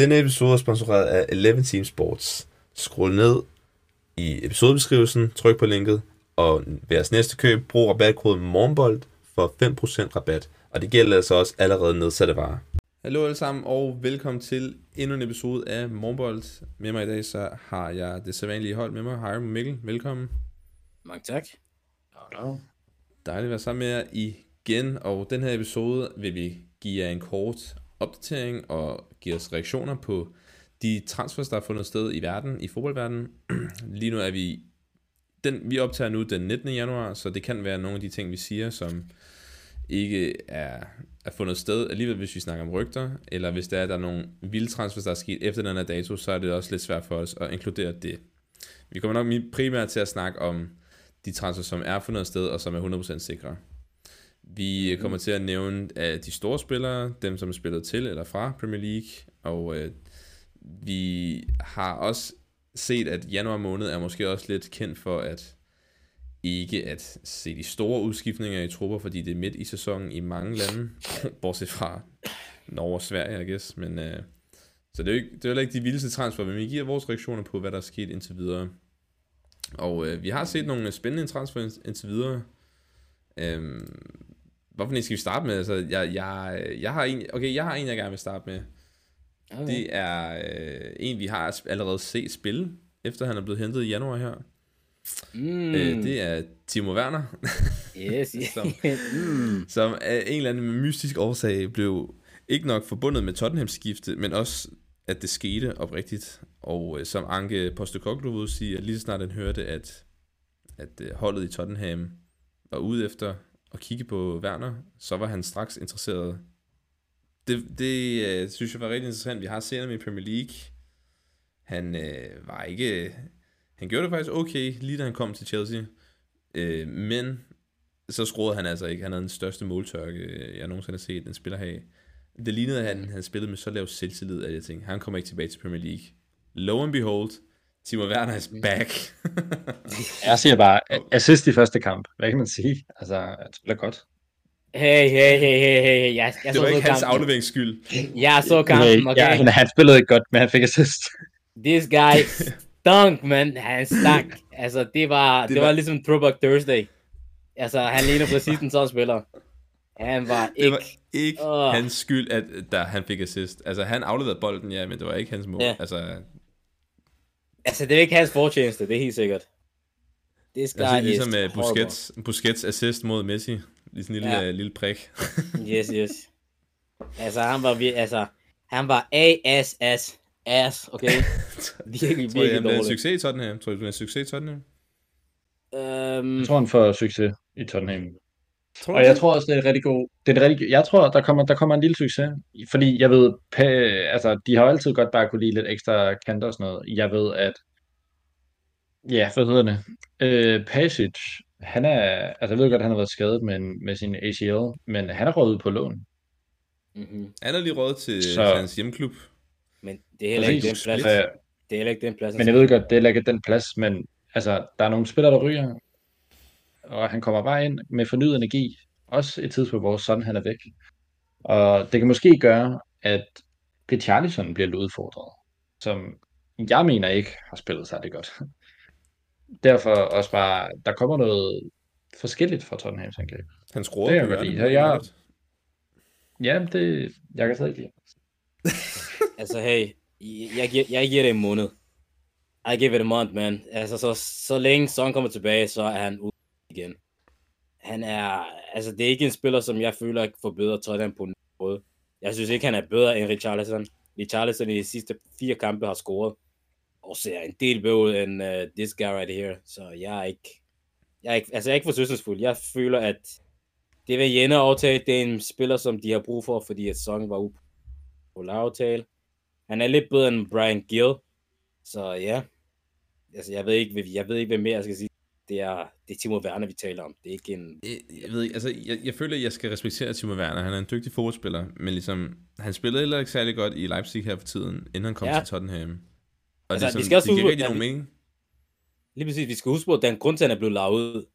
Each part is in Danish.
Denne episode er sponsoreret af 11 Team Sports. Skrål ned i episodebeskrivelsen, tryk på linket, og ved jeres næste køb, brug rabatkoden MORGNBOLD for 5% rabat. Og det gælder altså også allerede nedsatte varer. Hallo alle sammen, og velkommen til endnu en episode af Morgenbold. Med mig i dag, så har jeg det sædvanlige hold med mig. Hej Mikkel, velkommen. Mange tak. Hello. Dejligt at være sammen med jer igen, og den her episode vil vi give jer en kort opdatering og giver os reaktioner på de transfers, der har fundet sted i verden, i fodboldverdenen. Lige nu er vi, den, vi optager nu den 19. januar, så det kan være nogle af de ting, vi siger, som ikke er, er fundet sted alligevel, hvis vi snakker om rygter, eller hvis der er, der er nogle vilde transfers, der er sket efter den her dato, så er det også lidt svært for os at inkludere det. Vi kommer nok primært til at snakke om de transfers, som er fundet sted, og som er 100% sikre. Vi kommer til at nævne uh, de store spillere, dem som er spillet til eller fra Premier League, og uh, vi har også set, at januar måned er måske også lidt kendt for at ikke at se de store udskiftninger i trupper, fordi det er midt i sæsonen i mange lande, bortset fra Norge og Sverige, I guess. Men, uh, så det er jo ikke, det er heller ikke de vildeste transfer, men vi giver vores reaktioner på, hvad der er sket indtil videre. Og uh, vi har set nogle spændende transfer indtil videre. Um, hvorfor skal vi starte med? Altså, jeg, jeg, jeg, har en, okay, jeg har en, jeg gerne vil starte med. Okay. Det er øh, en, vi har allerede set spille, efter han er blevet hentet i januar her. Mm. Øh, det er Timo Werner, Yes, yes. som, mm. som af en eller anden mystisk årsag blev ikke nok forbundet med Tottenhams skifte, men også at det skete oprigtigt. Og øh, som Anke Postecoglou siger, lige så snart han hørte, at, at øh, holdet i Tottenham var ude efter at kigge på Werner, så var han straks interesseret. Det, det øh, synes jeg var rigtig interessant. Vi har set ham i Premier League. Han øh, var ikke... Han gjorde det faktisk okay, lige da han kom til Chelsea. Øh, men så skruede han altså ikke. Han havde den største måltørke, øh, jeg nogensinde har set en spiller have. Det lignede, at han, han spillede med så lav selvtillid, at jeg tænkte, han kommer ikke tilbage til Premier League. Lo and behold, Timo Werner is back. Jeg siger bare, assist i første kamp. Hvad kan man sige? Altså, han spiller godt. Hey, hey, hey, hey, hey. Jeg, jeg det var så ikke hans afleverings skyld. Jeg så kampen, okay? Ja, han spillede ikke godt, men han fik assist. This guy stunk, man. Han stank. Altså, det var, Det det, det var- var ligesom Throwback Thursday. Altså, han ligner præcis en sådan spiller. Han var Det ikke... var ikke Åh. hans skyld, at der han fik assist. Altså, han afleverede bolden, ja, men det var ikke hans mål. Ja. Altså, Altså, det er ikke hans fortjeneste, det er helt sikkert. This guy altså is ligesom uh. Busquets, Busquets assist mod Messi. Lige sådan en lille, Ja. ja. lille prik. Yes, yes. Altså, han var altså, han var ASS ass, okay? Virkelig, Tror virkelig han bliver en succes i Tottenham? Tror du, det bliver en succes i Tottenham? Øhm, Jeg tror, han får succes i Tottenham. Tror Og jeg tror også, det er rigtig god. Det er en rigtig, jeg tror, der kommer, der kommer en lille succes. Fordi jeg ved, pa, altså, de har altid godt bare kunne lide lidt ekstra kanter og sådan noget. Jeg ved, at Ja, hvad hedder det? Øh, Pasic, han er, altså jeg ved godt, at han har været skadet med, med sin ACL, men han er røget ud på lån. mm-hmm. Han er lige råd til Så- hans hjemklub. Men det er heller ikke den plads. Øh, Det er heller ikke den plads. Men jeg ved godt, det er heller ikke den plads, men altså, der er nogle spillere, der ryger, og han kommer bare ind med fornyet energi, også et tidspunkt, hvor sådan han er væk. Og det kan måske gøre, at Richarlison bliver lidt udfordret, som jeg mener ikke har spillet særlig godt. Derfor også bare, der kommer noget forskelligt fra Tottenhams angreb. Han skruer Det jeg godt lide. Jeg- Ja, det, jeg kan stadig lide. Altså, hey, jeg, giver, jeg giver det en måned. I give it a month, man. Altså, så, så længe Son kommer tilbage, så er han ude igen. Han er, altså, det er ikke en spiller, som jeg føler forbedrer Tottenham på nogen måde. Jeg synes ikke, han er bedre end Richarlison. Richarlison i de sidste fire kampe har scoret, og ser en del bedre ud end uh, this guy right here. Så jeg er ikke, jeg er ikke, altså, jeg er ikke forsyningsfuld. Jeg føler, at det vil Jenne aftale, det er en spiller, som de har brug for, fordi at Song var ude på lavtale. Han er lidt bedre end Brian Gill. Så ja. Altså, jeg ved ikke, jeg ved ikke, hvad mere jeg skal sige. Det er, det er Timo Werner, vi taler om. Det er ikke en... Jeg, jeg ved ikke, altså, jeg, jeg føler, at jeg skal respektere Timo Werner. Han er en dygtig fodboldspiller, men ligesom, han spillede heller ikke særlig godt i Leipzig her for tiden, inden han kom Ja. til Tottenham. Og Altså, altså, vi ligesom, skal også det giver huske, rigtig nogen vi- mening. Lige præcis, vi skal huske på, at den grund til, at han er blevet lavet ud.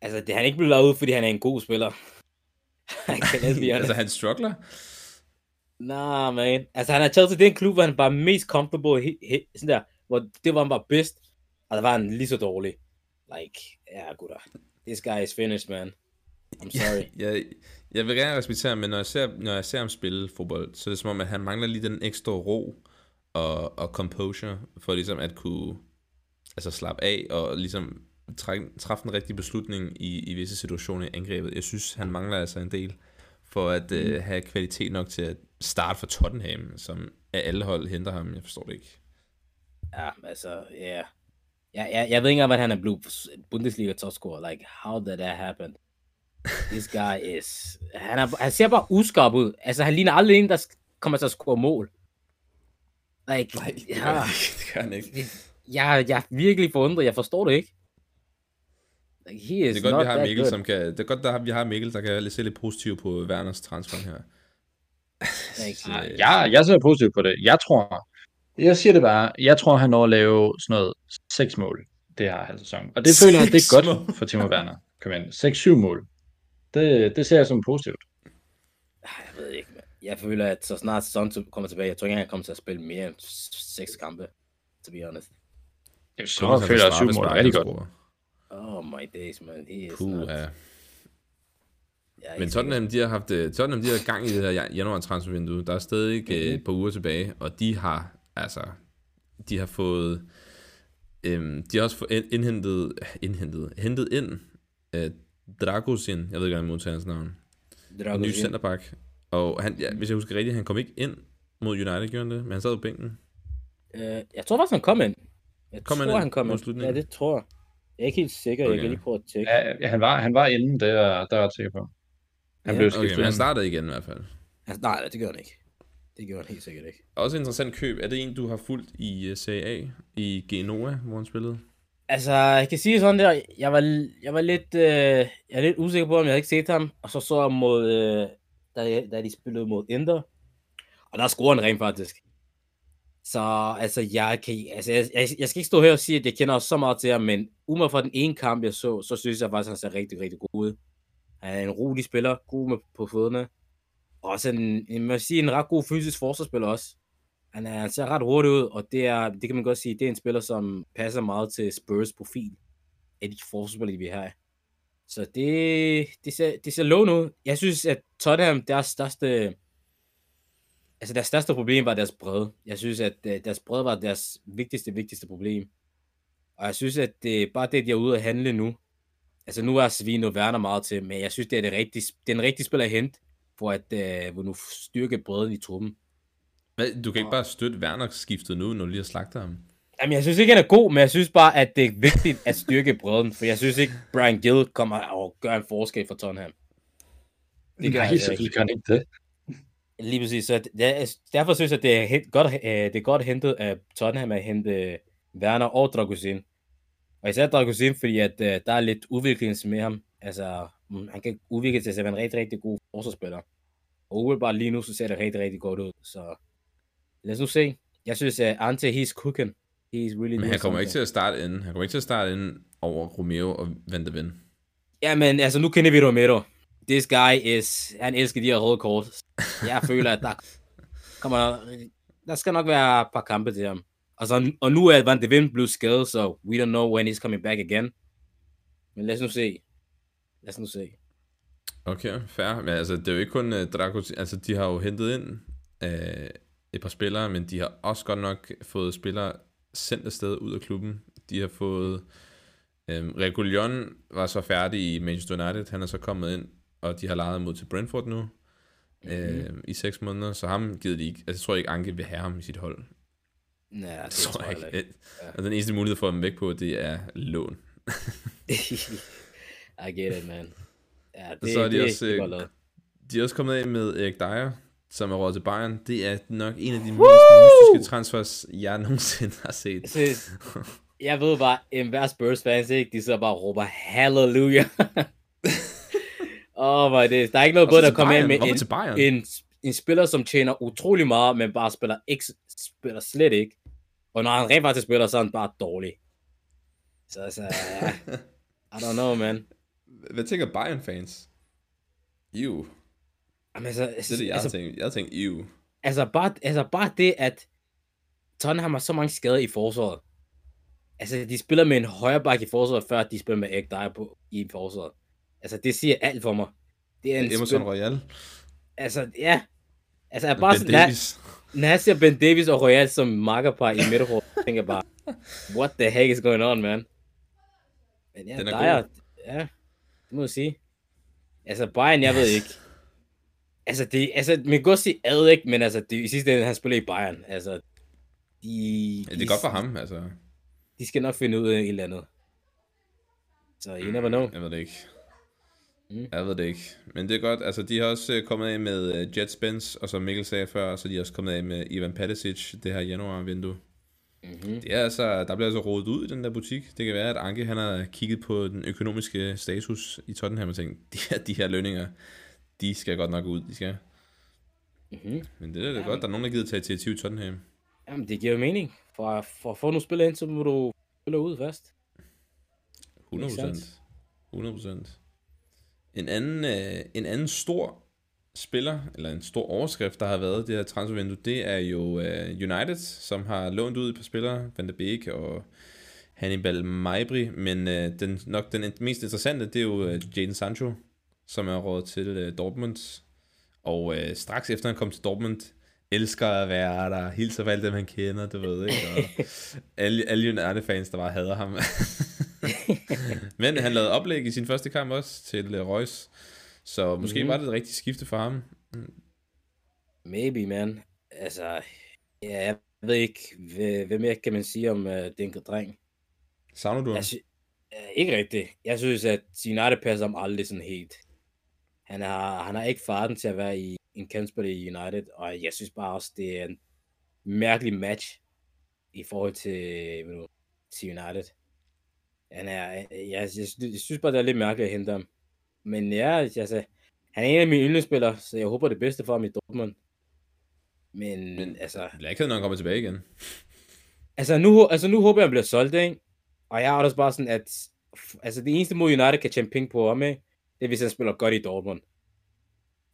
Altså, det, han er ikke blevet lavet ud, fordi han er en god spiller. han kan altså, han struggler. Nah, man. Altså, han er taget til den klub, hvor han var mest comfortable, he, he, sådan der, hvor det var han var bedst, og der var han lige så dårlig. Like, ja, gutter. This guy is finished, man. I'm sorry. Jeg, jeg vil gerne respektere ham, men når jeg, ser, når jeg ser ham spille fodbold, så er det som om, at han mangler lige den ekstra ro og, og composure, for ligesom at kunne altså slappe af og ligesom trække, træffe en rigtig beslutning i, i visse situationer i angrebet. Jeg synes, han mangler altså en del for at øh, have kvalitet nok til at starte for Tottenham, som af alle hold henter ham. Jeg forstår det ikke. Ja, altså, ja. Yeah. Jeg, jeg, jeg ved ikke engang, hvad han er blevet Bundesliga topscorer. Like, how did that happen? This guy is... Han, er, han ser bare uskarp ud. Altså, han ligner aldrig en, der kommer til at score mål. Like, Nej, det gør, ja, det gør han ikke. Jeg, jeg er virkelig forundret. Jeg forstår det ikke. Like, he is det er godt, vi har Mikkel, good. som kan, det er godt, at vi har Mikkel, der kan se lidt positivt på Werners transfer her. ja, jeg, jeg ser positivt på det. Jeg tror, jeg siger det bare, jeg tror, han når at lave sådan noget seks mål det her halv sæson. Og det føler jeg, det er godt for Timo Werner. Kom ind. 6-7 mål. Det, det ser jeg som positivt. Jeg ved ikke, man. Jeg føler, at så snart sæsonen kommer tilbage, jeg tror ikke, han kommer til at spille mere end seks kampe, to be honest. Jeg så føler jeg, at 7 mål er rigtig godt. Oh my days, man. He is Puh, not... ja. Men Tottenham, de har haft øh, Tottenham, de har gang i det her januar transfervindue. Der er stadig mm-hmm. et par uger tilbage, og de har altså de har fået øhm, de har også indhentet indhentet hentet ind øh, Dragosin, jeg ved ikke, om jeg modtager hans navn. Dragosin. Ny centerback. Og han, ja, hvis jeg husker rigtigt, han kom ikke ind mod United, gjorde han det, men han sad på bænken. Uh, jeg tror faktisk, han kom ind. Jeg kom tror, han kom ind. Ja, det tror jeg. Jeg er ikke helt sikker, okay. jeg kan lige prøve at tjekke. Ja, han var, han var inden, det er, der er jeg sikker på. Han ja. blev skiftet okay, men han startede igen i hvert fald. Altså, nej, det gør han ikke. Det gjorde han helt sikkert ikke. Også et interessant køb. Er det en, du har fulgt i CA, i Genoa, hvor han spillede? Altså, jeg kan sige sådan der, jeg var, jeg var lidt, øh, jeg er lidt usikker på, om jeg havde ikke set ham, og så så jeg mod, øh, da, da de spillede mod Inter, og der scorede han rent faktisk. Så altså, jeg, kan, altså, jeg, jeg, jeg skal ikke stå her og sige, at jeg kender så meget til ham, men umiddelbart fra den ene kamp, jeg så, så synes jeg faktisk, at han ser rigtig, rigtig god ud. Han er en rolig spiller, god med på fødderne, også en, en, må sige, en ret god fysisk forsvarsspiller også. Han, er, han ser ret hurtigt ud, og det, er, det kan man godt sige, det er en spiller, som passer meget til Spurs profil af de forsvarsspillere, vi har. Så det, det, ser, det ser lovende ud. Jeg synes, at Tottenham, deres største, altså deres største problem var deres bredde. Jeg synes, at øh, deres bredde var deres vigtigste, vigtigste problem. Og jeg synes, at det bare det, de er ude at handle nu. Altså nu er Svino Werner meget til, men jeg synes, det er, det rigtige, det er en rigtig spiller at hente for at øh, nu styrke bredden i truppen. Men du kan ikke bare støtte Werner skiftet nu, når du lige har slagtet ham? Jamen, jeg synes ikke, han er god, men jeg synes bare, at det er vigtigt at styrke bredden, for jeg synes ikke, Brian Gill kommer og gør en forskel for Tottenham. Det gør Nej, selvfølgelig gør han ikke det. Lige præcis, så det, derfor synes jeg, det er godt, øh, det er godt hentet af Tottenham at hente Werner og Dragusin. Og især Dragusin, fordi at, uh, der er lidt udvikling med ham. Altså, mm, han kan udvikle sig til at være en rigtig, rigtig god forsvarsspiller. Og umiddelbart lige nu, så ser det rigtig, rigtig godt ud. Så lad os nu se. Jeg synes, at Ante, he's cooking. He's really men han kommer ikke til at starte inden. Han kommer ikke til at starte inden over Romeo og Van de Ven. Ja, men altså, nu kender vi Romero. This guy is... Han elsker de her røde kort. Jeg føler, at der kommer... Der skal nok være et par kampe til ham. Og, så, og nu er Van de Ven blevet skadet, så we don't know when he's coming back again. Men lad os nu se. Lad os nu se. Okay, fair. Men altså, det er jo ikke kun uh, Drago, altså de har jo hentet ind uh, et par spillere, men de har også godt nok fået spillere sendt afsted ud af klubben. De har fået, um, Regulion var så færdig i Manchester United, han er så kommet ind, og de har lejet mod til Brentford nu, mm-hmm. uh, i seks måneder, så ham givet de ikke, altså jeg tror ikke, Anke vil have ham i sit hold. Nej, det, det tror jeg ikke. Ja. Og den eneste mulighed for at dem væk på, det er lån. I get it, man. Ja, det, så er de det, også, det øh, de er også kommet af med Erik Dyer, som er råd til Bayern. Det er nok en af de Woo! mest mystiske transfers, jeg nogensinde har set. Så, jeg ved bare, en hver Spurs fans, ikke? de så bare råber halleluja. Åh, oh, det, der er ikke noget bedre, der kommer ind med en, en, en, spiller, som tjener utrolig meget, men bare spiller, ikke, spiller slet ikke. Og når han rent faktisk spiller, så er han bare dårlig. Så altså, I don't know, man. Hvad tænker Bayern-fans? Ew. Jamen, altså, det er det, jeg altså, tænkt. Jeg tænkt, ew. Altså bare, altså bare det, at Tottenham har så mange skader i forsvaret. Altså, de spiller med en højre bak i forsvaret, før de spiller med Ekdaj på i forsvaret. Altså, det siger alt for mig. Det er en Emerson spil... Royal. Altså, ja. Altså, jeg bare Ben sådan, Davis. når jeg ser Ben Davis og Royal som makkerpar i midterforsvaret, tænker jeg bare, what the heck is going on, man? Men ja, Den er Dyer, god. ja, må jeg sige. Altså, Bayern, jeg ved ikke. Altså, det, altså, man kan godt sige ad, ikke? Men altså, det, i sidste ende, han spiller i Bayern. Altså, de, Ja, det er godt for ham, altså. de skal nok finde ud af et eller andet. Så you never know. Jeg ved det ikke. Mm. Jeg ved det ikke. Men det er godt. Altså, de har også øh, kommet af med øh, Jet Spence, og som Mikkel sagde før, så de også kommet af med Ivan Perisic det her januar-vindue. Mm-hmm. Det er altså, der bliver altså rodet ud i den der butik. Det kan være, at Anke han har kigget på den økonomiske status i Tottenham og tænkt, de her, de her lønninger, de skal godt nok ud, de skal. Mm-hmm. Men det er da Jamen. godt, der er nogen, der gider tage initiativ i Tottenham. Jamen, det giver jo mening. For, for at få nogle spillere ind, så må du spille ud først. 100 Makes sense. 100% En anden, øh, en anden stor spiller, eller en stor overskrift, der har været det her transfervindue, det er jo øh, United, som har lånt ud et par spillere, Van de Beek og Hannibal Maibri, men øh, den, nok den mest interessante, det er jo øh, Jadon Sancho, som er råd til øh, Dortmund. Og øh, straks efter han kom til Dortmund, elsker at være der, hilser for alle dem, han kender, du ved, ikke? Og alle, alle United-fans, der bare hader ham. Men han lavede oplæg i sin første kamp også til uh, Reus. Så måske mm-hmm. var det et rigtigt skifte for ham. Maybe, man. Altså, ja, jeg ved ikke, hvad, mere kan man sige om uh, den dreng. Savner du ham? Uh, ikke rigtigt. Jeg synes, at United passer ham aldrig sådan helt. Han har, han har ikke farten til at være i en kandspiller i United, og jeg synes bare også, det er en mærkelig match i forhold til, ved du, til United. Han er, jeg, jeg, jeg, jeg synes bare, det er lidt mærkeligt at hente ham. Men ja, altså, han er en af mine yndlingsspillere, så jeg håber det bedste for ham i Dortmund. Men, Men- altså, Jeg er ikke når han kommer tilbage igen. altså, nu, altså nu håber jeg, han bliver solgt, ikke? Og jeg er også bare sådan, at altså, det eneste måde United kan tjene penge på ham med, det er, hvis han spiller godt i Dortmund.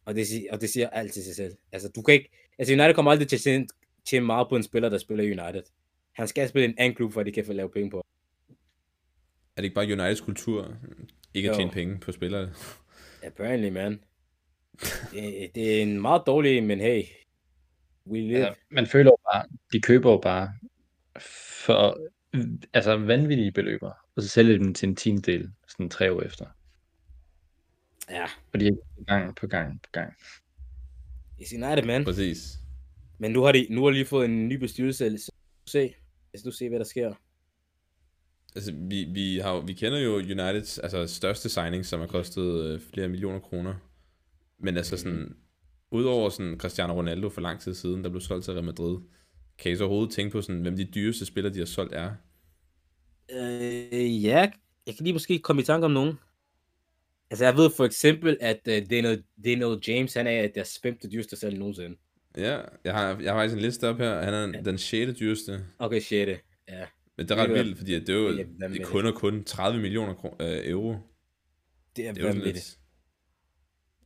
Og det, og det siger alt til sig selv. Altså, du kan ikke, altså United kommer aldrig til at tjene, meget på en spiller, der spiller i United. Han skal spille en anden klub, for at de kan få lavet penge på. Er det ikke bare Uniteds kultur? Ikke at Jo. tjene penge på spillere. Apparently, man. Det, det er en meget dårlig, men hey, we live. Ja, man føler jo bare, de køber jo bare for altså vanvittige beløber, og så sælger de dem til en tiendedel, sådan tre år efter. Ja, Og de er gang på gang på gang. it's United, man. Præcis. Men nu har de, nu har de lige fået en ny bestyrelse. Så se, hvis du ser, hvad der sker. Altså, vi, vi, har, vi kender jo Uniteds altså, største signing, som har kostet øh, flere millioner kroner. Men altså sådan, udover sådan Cristiano Ronaldo for lang tid siden, der blev solgt til Real Madrid, kan I så overhovedet tænke på, sådan, hvem de dyreste spillere, de har solgt, er? Øh, ja, jeg kan lige måske komme i tanke om nogen. Altså, jeg ved for eksempel, at uh, Daniel, Daniel James, han er deres femte dyreste salg nogensinde. Ja, jeg har, jeg har faktisk en liste op her. Han er den 6. dyreste. Okay, shit. Ja. Men det er ret Det vildt, fordi at det er jo det er det kun og kun 30 millioner kro- øh, euro. Det er, Det er lidt...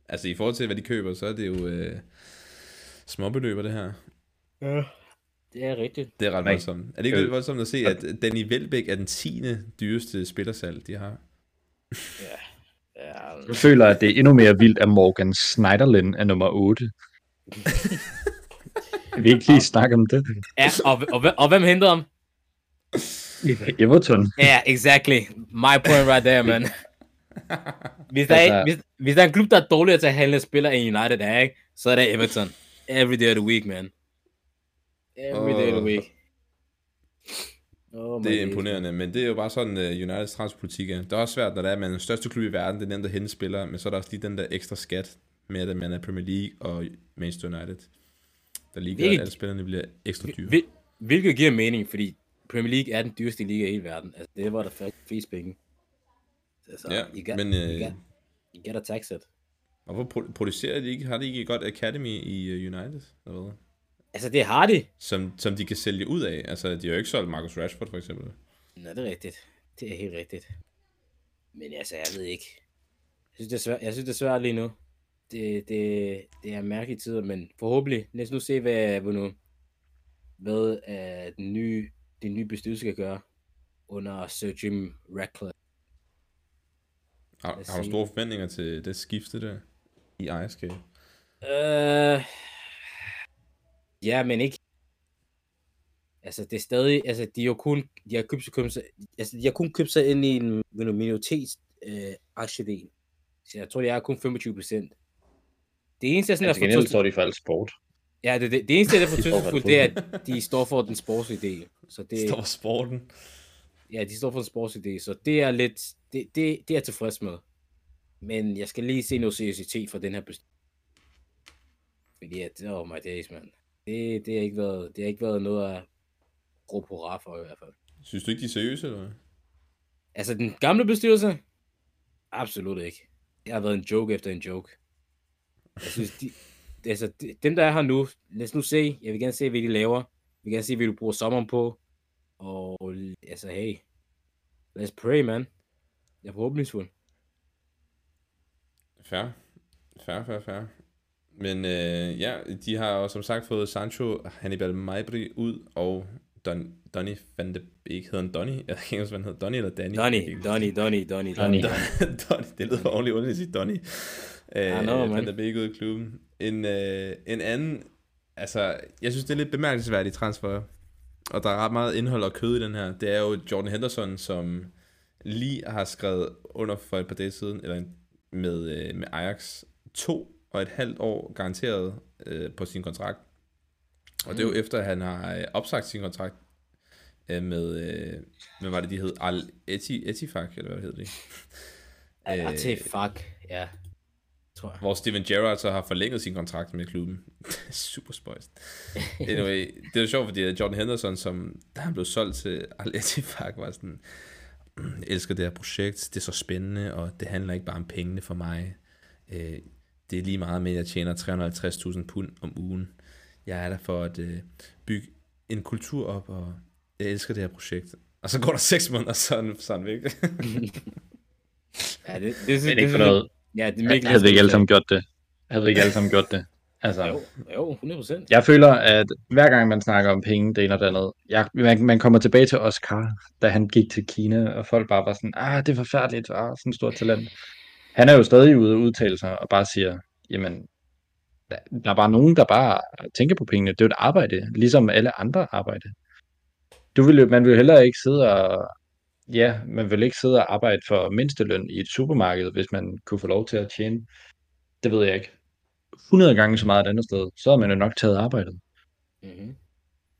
Altså i forhold til, hvad de køber, så er det jo øh, småbeløber, det her. Ja. Det er rigtigt. Det er ret Nej. voldsomt. Er det ikke Øh. lidt voldsomt at se, at Danny Welbeck er den 10. dyreste spillersalg, de har? Ja. ja. Jeg føler, at det er endnu mere vildt, at Morgan Schneiderlin er nummer 8. Kan vi ikke lige snakke om det? ja og, og, og, og hvem hentede ham? Everton. Ja, yeah, exactly. My point right there, man. Hvis der, er, Altså- hvis, hvis der er en klub, der er dårligere til at handle spillere end United er, ikke? så er det Everton. Every day of the week, man. Every day of the week. Oh, Det er days, imponerende, men det er jo bare sådan, uh, Uniteds transpolitik er. Det er også svært, når det er, at man er den største klub i verden, det er nemt at hente spillere, men så er der også lige den der ekstra skat med, at man er Premier League og Manchester United. Der lige gør, at alle spillerne bliver ekstra dyre. Hvil, hvilket giver mening, fordi Premier League er den dyreste liga i hele verden. Altså, det er, hvor der er flest penge. Altså, Ja, you got, men you, øh, got, you gotta tax it. hvorfor pro- producerer de ikke, har de ikke et godt academy i uh, United? Eller hvad? Altså, det har de. Som, som de kan sælge ud af. Altså, de har jo ikke solgt Marcus Rashford, for eksempel. Nå, det er rigtigt. Det er helt rigtigt. Men altså, jeg ved ikke. Jeg synes, det er svært, jeg synes, det er svært lige nu. det, det, det er mærkelige tider, men forhåbentlig, lad os nu se, hvad, hvad, nu, hvad uh, den nye, den nye bestyrelse skal gøre under Sir Jim Ratcliffe. Har, har du store forventninger til det skifte der i ejerskab? Øh, ja, men ikke. Altså, det er stadig, altså, de har jo kun, de har købt købt sig, altså, de har kun købt sig ind i en minoritets øh, aktiedel. Så jeg tror, det er kun 25 procent. Det eneste, jeg sådan Men er fortrøst- står de for alt sport. Ja, det, det, det eneste, der er De står for fortrystningsfuldt, det det er, at de står for den sportslige del. Så det, står sporten. ja, de står for den sportslige del, så det er lidt, det, det, det er jeg tilfreds med. Men jeg skal lige se noget seriøsitet fra den her bestyrelse. Fordi at, oh my days, man. Det, det, har ikke været, det har ikke været noget at råbe hurra for i hvert fald. Synes du ikke, de er seriøse, eller hvad? Altså, den gamle bestyrelse? Absolut ikke. Det har været en joke efter en joke. Jeg synes, de, altså, de, dem, der er her nu, lad os nu se. Jeg vil gerne se, hvad de laver. Jeg vil gerne se, hvad du bruger sommeren på. Og altså, hey. Let's pray, man. Jeg er forhåbningsfuld. Fair. Fair, fair, fair. Men øh, ja, de har jo som sagt fået Sancho, Hannibal Maibri ud, og Don, Donny van de Beek. Hedder han Donny? Jeg kan ikke huske, hvad han hedder. Donny eller Danny? Donny, Donny, Donny, Donny, Donny. Donny. Det lyder ordentligt underligt at sige Donny. Øh, know. Van der Beek ud i klubben. En, øh, en anden, altså, jeg synes, det er lidt bemærkelsesværdigt transfer, og der er ret meget indhold og kød i den her. Det er jo Jordan Henderson, som lige har skrevet under for et par dage siden, eller med, øh, med Ajax, to og et halvt år garanteret øh, på sin kontrakt. Og det er jo efter, at han har øh, opsagt sin kontrakt øh, med, øh, hvad var det, de hed? Al Eti, Etifak, eller hvad hed det? Ja, Øh, til fuck, ja. Tror jeg. hvor Steven Gerrard så har forlænget sin kontrakt med klubben. Super spøjst. Anyway, det er jo sjovt, fordi Jordan Henderson, som da han blev solgt til Al Ettifaq, var sådan, "Mm, jeg elsker det her projekt, det er så spændende, og det handler ikke bare om pengene for mig. Øh, det er lige meget med, at jeg tjener 350.000 pund om ugen. Jeg er der for at øh, bygge en kultur op, og jeg elsker det her projekt. Og så går der seks måneder, så er han, så er han væk. Ja, det, det, det, Men ikke for noget. Ja, det er virkelig... Havde vi ikke alle sammen gjort det? Havde vi ikke alle sammen gjort det? Altså, Jo, jo, 100 procent. jeg føler, at hver gang man snakker om penge, det ene og det andet, jeg, man, man kommer tilbage til Oscar, da han gik til Kina, og folk bare var sådan, ah, det er forfærdeligt, ah, sådan et stort talent. Han er jo stadig ude og udtale sig, og bare siger, jamen, der, der er bare nogen, der bare tænker på pengene. Det er jo et arbejde, ligesom alle andre arbejde. Du vil, man vil jo heller ikke sidde og, ja, man vil ikke sidde og arbejde for mindsteløn i et supermarked, hvis man kunne få lov til at tjene, det ved jeg ikke, 100 gange så meget et andet sted, så havde man jo nok taget arbejdet. Mm-hmm.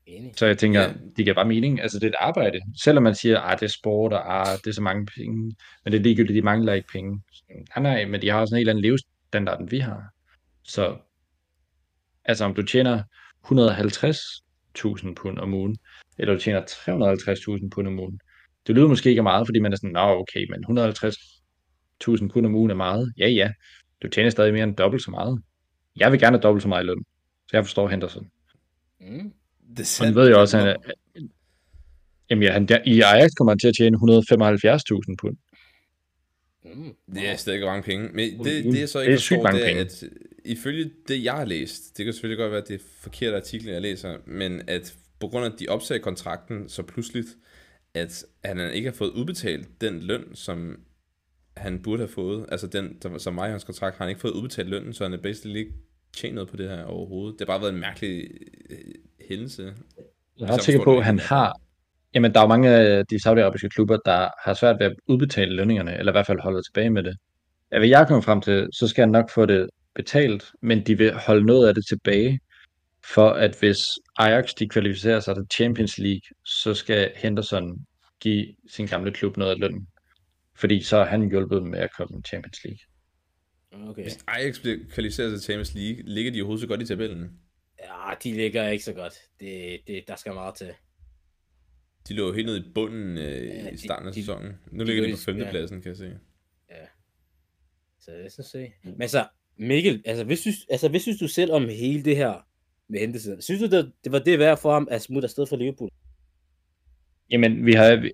Enig. Så jeg tænker, Ja. det giver bare mening. Altså, det er et arbejde. Selvom man siger, at det er sport, og ah, det er så mange penge, men det er ligegyldigt, de mangler ikke penge. Nej, nej, men de har også en helt anden levestandard, end vi har. Så, altså, om du tjener 150.000 pund om ugen, eller du tjener 350.000 pund om ugen, det lyder måske ikke af meget, fordi man er sådan, nå, okay, men 150.000 pund om ugen er meget. Ja, ja, du tjener stadig mere end dobbelt så meget. Jeg vil gerne have dobbelt så meget i løn, så jeg forstår Henderson. Mm. Det Og han ved jo også, at han, er- jamen, ja, han, der, i Ajax kommer han til at tjene 175.000 pund. Mm. Det er stadig mange penge. Men det, det jeg så det ikke er sygt mange det er, penge. at ifølge det, jeg har læst, det kan selvfølgelig godt være, at det er forkerte artikler, jeg læser, men at på grund af, at de opsagde kontrakten så pludseligt, at han ikke har fået udbetalt den løn, som han burde have fået, altså den, der, som var i hans kontrakt, har han ikke fået udbetalt lønnen, så han er basically ikke tjent noget på det her overhovedet. Det har bare været en mærkelig øh, hændelse. Jeg er ret sikker på, at han har... Jamen, der er jo mange af de saudiarabiske klubber, der har svært ved at udbetale lønningerne, eller i hvert fald holde tilbage med det. Hvad jeg kommer frem til, så skal han nok få det betalt, men de vil holde noget af det tilbage, for at hvis Ajax de kvalificerer sig til Champions League, så skal Henderson give sin gamle klub noget af lønnen. Fordi så har han hjulpet dem med at komme i Champions League. Okay. Hvis Ajax bliver kvalificeret til Champions League, ligger de overhovedet så godt i tabellen. Ja, de ligger ikke så godt. Det, det, der skal meget til. De lå jo helt nede i bunden øh, Ja, i starten af de- sæsonen. Nu de ligger de på femtepladsen, kan jeg se. Så lad os se. Men så, Mikkel, altså hvad, synes, altså, hvad synes du selv om hele det her med Henderson? Synes du, det, det var det værd for ham at smutte afsted fra Liverpool? Jamen, vi har... vi-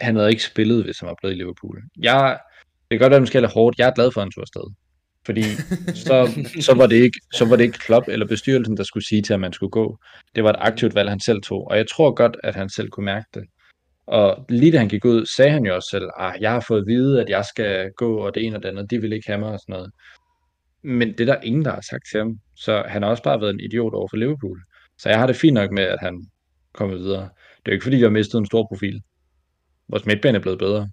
Han havde ikke spillet, hvis han var blevet i Liverpool. Jeg, det kan godt være, at det måske er hårdt. Jeg er glad for, at han tog afsted. Fordi så, så, var det ikke, så var det ikke klub eller bestyrelsen, der skulle sige til, at man skulle gå. Det var et aktivt valg, han selv tog. Og jeg tror godt, at han selv kunne mærke det. Og lige da han gik ud, sagde han jo også selv, at jeg har fået at vide, at jeg skal gå, og det ene og det andet, de vil ikke have mig og sådan noget. Men det er der ingen, der har sagt til ham. Så han har også bare været en idiot over for Liverpool. Så jeg har det fint nok med, at han kommer videre. Det er jo ikke fordi, vi har mistet en stor profil. Vores midtbane er blevet bedre.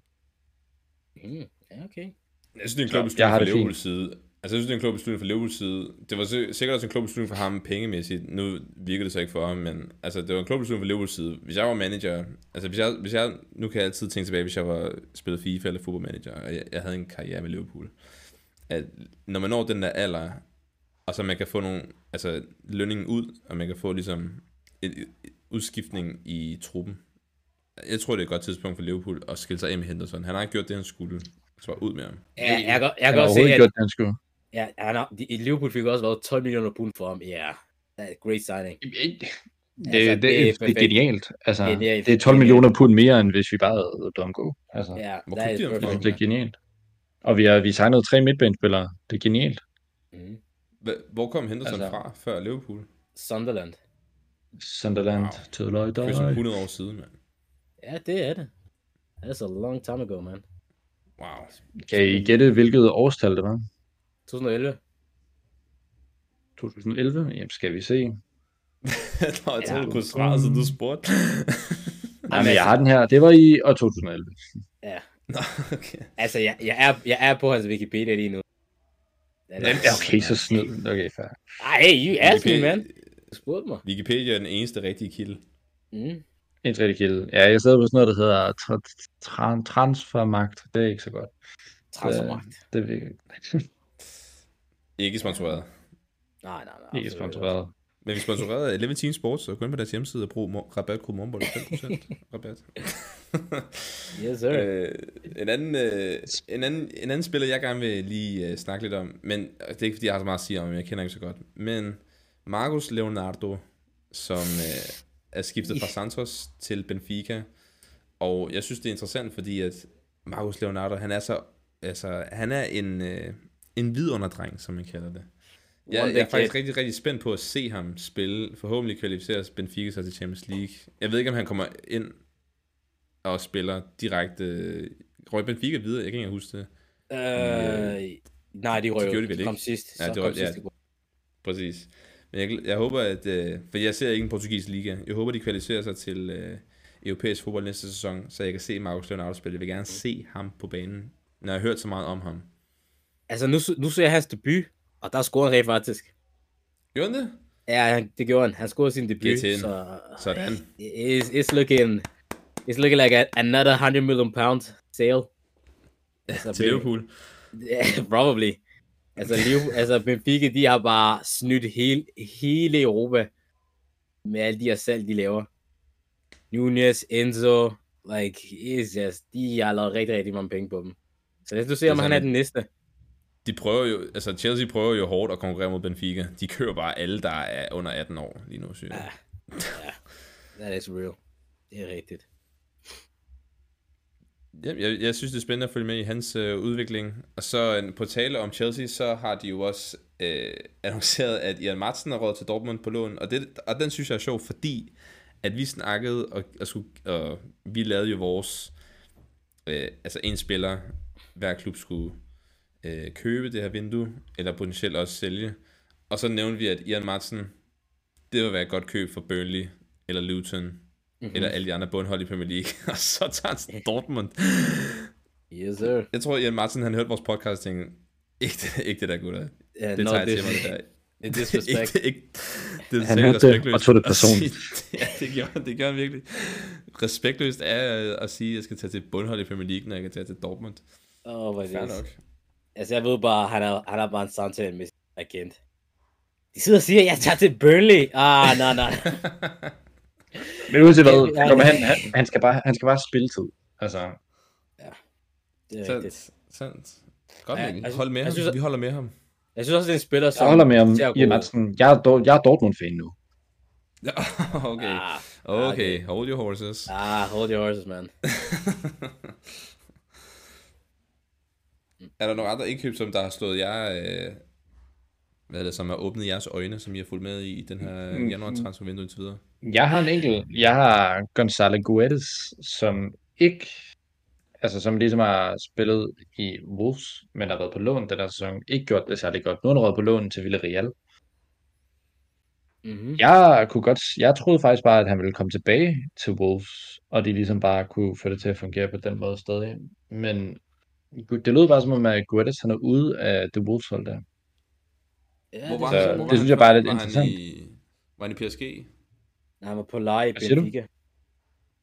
Mm, ja, okay. Jeg synes, det er en klog beslutning fra Liverpools side. Altså, jeg synes, det er en klog beslutning fra Liverpools side. Det var si- sikkert også en klog beslutning for ham pengemæssigt. Nu virker det så ikke for ham, men altså, det var en klog beslutning fra Liverpools side. Hvis jeg var manager, altså hvis jeg, hvis jeg, nu kan jeg altid tænke tilbage, hvis jeg var spillet FIFA eller fodboldmanager, og jeg, jeg havde en karriere med Liverpool. At når man når den der alder, og så man kan få nogle, altså lønningen ud, og man kan få ligesom en en udskiftning i truppen. Jeg tror, det er et godt tidspunkt for Liverpool at skille sig af med Henderson. Han har ikke gjort det, han skulle. Så ud med ham. Ja, jeg, jeg, jeg, kan har også se, at gjort det, han skulle. ja, han har, de, Liverpool fik også været 12 millioner pund for ham. Ja, yeah. great signing. Det, Altså, det, det er det, det er genialt. Altså, Genialt. det er 12 millioner pund mere, end hvis vi bare havde gå. Altså, Ja, Hvor det er genialt. Og vi har vi signede tre midtbanespillere. Det er genialt. Mm. Hvor kom Henderson Altså- fra før Liverpool? Sunderland. Sunderland Wow. Det er som 100 år siden, mand. Ja, det er det. That's a long time ago, man. Wow. Kan I gætte, hvilket årstal det var? 2011. 2011? Jamen, skal vi se. Nå, jeg troede, Ja. du kunne svare, så du spurgte. Nej, men jeg har den her. Det var i år 2011. Nå, okay. Altså, jeg, jeg, er, jeg er på hans Wikipedia lige nu. That is- Ja, okay, så snyd. Okay, fair. Ej, hey, you asked me, Wikipedia- man. Du spurgte mig. Wikipedia er den eneste rigtige kilde. Mm. En rigtig kilde. Ja, jeg sidder på sådan noget, der hedder tra- tra- transfermagt. Det er ikke så godt. Transfermagt. Det, det er virkelig Ikke sponsoreret. Nej, nej, nej. ikke sponsoreret. Men vi er sponsoreret af 11 Team Sports, så gå ind på deres hjemmeside og brug rabatkode morgenbold 5% rabat. Yes, sir. øh, en, anden, øh, en, anden, en anden spiller, jeg gerne vil lige øh, snakke lidt om, men det er ikke fordi, jeg har så meget at sige om, jeg kender ikke så godt, men Marcus Leonardo, som øh, er skiftet fra Santos til Benfica, og jeg synes, det er interessant, fordi at Marcus Leonardo, han er så, altså, han er en, øh, en vidunderdreng, som man kalder det. Jeg, One jeg er faktisk rigtig, rigtig spændt på at se ham spille. Forhåbentlig kvalificeres Benfica sig til Champions League. Jeg ved ikke, om han kommer ind og spiller direkte... Røg Benfica videre? Jeg kan ikke huske det. Øh, nej, de røg de De kom sidst. Ja, kom var- ja. sidst. Præcis. Men jeg, jeg håber, at... Øh, for jeg ser ikke en portugisisk liga. Jeg håber, de kvalificerer sig til øh, europæisk fodbold næste sæson, så jeg kan se Marcus Leonardo spille. Jeg vil gerne se ham på banen, når jeg har hørt så meget om ham. Altså, nu, nu så jeg hans debut, og der scorede han rent faktisk. Gjorde han det? Ja, det gjorde han. Han scorede sin debut, så Sådan. it's, it's looking it's looking like another 100 million pound sale. Altså, Til Liverpool. Yeah, probably. Altså, Liverpool, altså Benfica, de har bare snydt hele, hele Europa med alle de her salg, de laver. Nunez, Enzo, like, it's just, de har lavet rigtig, rigtig mange penge på dem. Så lad os se, om han er den næste. De prøver jo, altså Chelsea prøver jo hårdt at konkurrere mod Benfica. De kører bare alle, der er under 18 år lige nu, synes jeg. Ja. That is real. Det er rigtigt. Ja, jeg, jeg synes, det er spændende at følge med i hans øh, udvikling. Og så øh, på tale om Chelsea, så har de jo også øh, annonceret, at Ian Martin er råd til Dortmund på lån. Og, det, og den synes jeg er sjov, fordi at vi snakkede, og, og, skulle, og vi lavede jo vores, øh, altså en spiller, hver klub skulle øh, købe det her vindue, eller potentielt også sælge. Og så nævnte vi, at Ian Martin, det vil være et godt køb for Burnley, eller Luton, mm-hmm. eller alle de andre bundhold i Premier League. og så tager han Dortmund. Yes, sir. Jeg tror, Ian Martin, han hørte vores podcast og tænkte, ikke det, ikke det der, gutter. Yeah, Det no, tager jeg til mig, det der. det er disrespect. ikke, ikke, det er Han hørte det, og tog det personligt. sige- ja, det gjorde, det gjorde han virkelig. Respektløst er at sige, at jeg skal tage til bundhold i Premier League, når jeg kan tage til Dortmund. Åh, oh, Fair det nok. Altså, jeg ved bare, han er, han er bare en samtale med sin agent. De sidder og siger, at jeg tager til Burnley. Ah, nej, nej. Men uanset hvad, Ja, kom, ja. han, han, han, skal bare, han skal bare spille tid. Altså, Det er Sandt, rigtigt. sandt. Godt, Ja, ja, altså, Hold med jeg ham. synes, Vi holder med ham. Jeg synes også, det er en spiller, som... jeg holder med god Ian. Madsen. Jeg er, jeg er Dortmund-fan nu. Ja, okay. Ah, Okay, hold your horses. ah, hold your horses, man. Er der nogle andre indkøb, som der har slået jer, øh, hvad er det, som har åbnet jeres øjne, som I har fulgt med i, i den her Mm, januar transfervindue indtil videre? Jeg har en enkelt. Jeg har Gonzalo Guedes, som ikke, altså som ligesom har spillet i Wolves, men har været på lån den her sæson, ikke gjort det særlig godt. Nu har han på lån til Villarreal. Mm-hmm. Jeg kunne godt, jeg troede faktisk bare, at han ville komme tilbage til Wolves, og de ligesom bare kunne få det til at fungere på den måde stadig. Men det lød bare som om, at Guedes han er ude af det Wolves hold der. Ja, Hvor var så han, det synes jeg bare er lidt var interessant. Han i, var han i PSG? Han var på leje i? Benfica.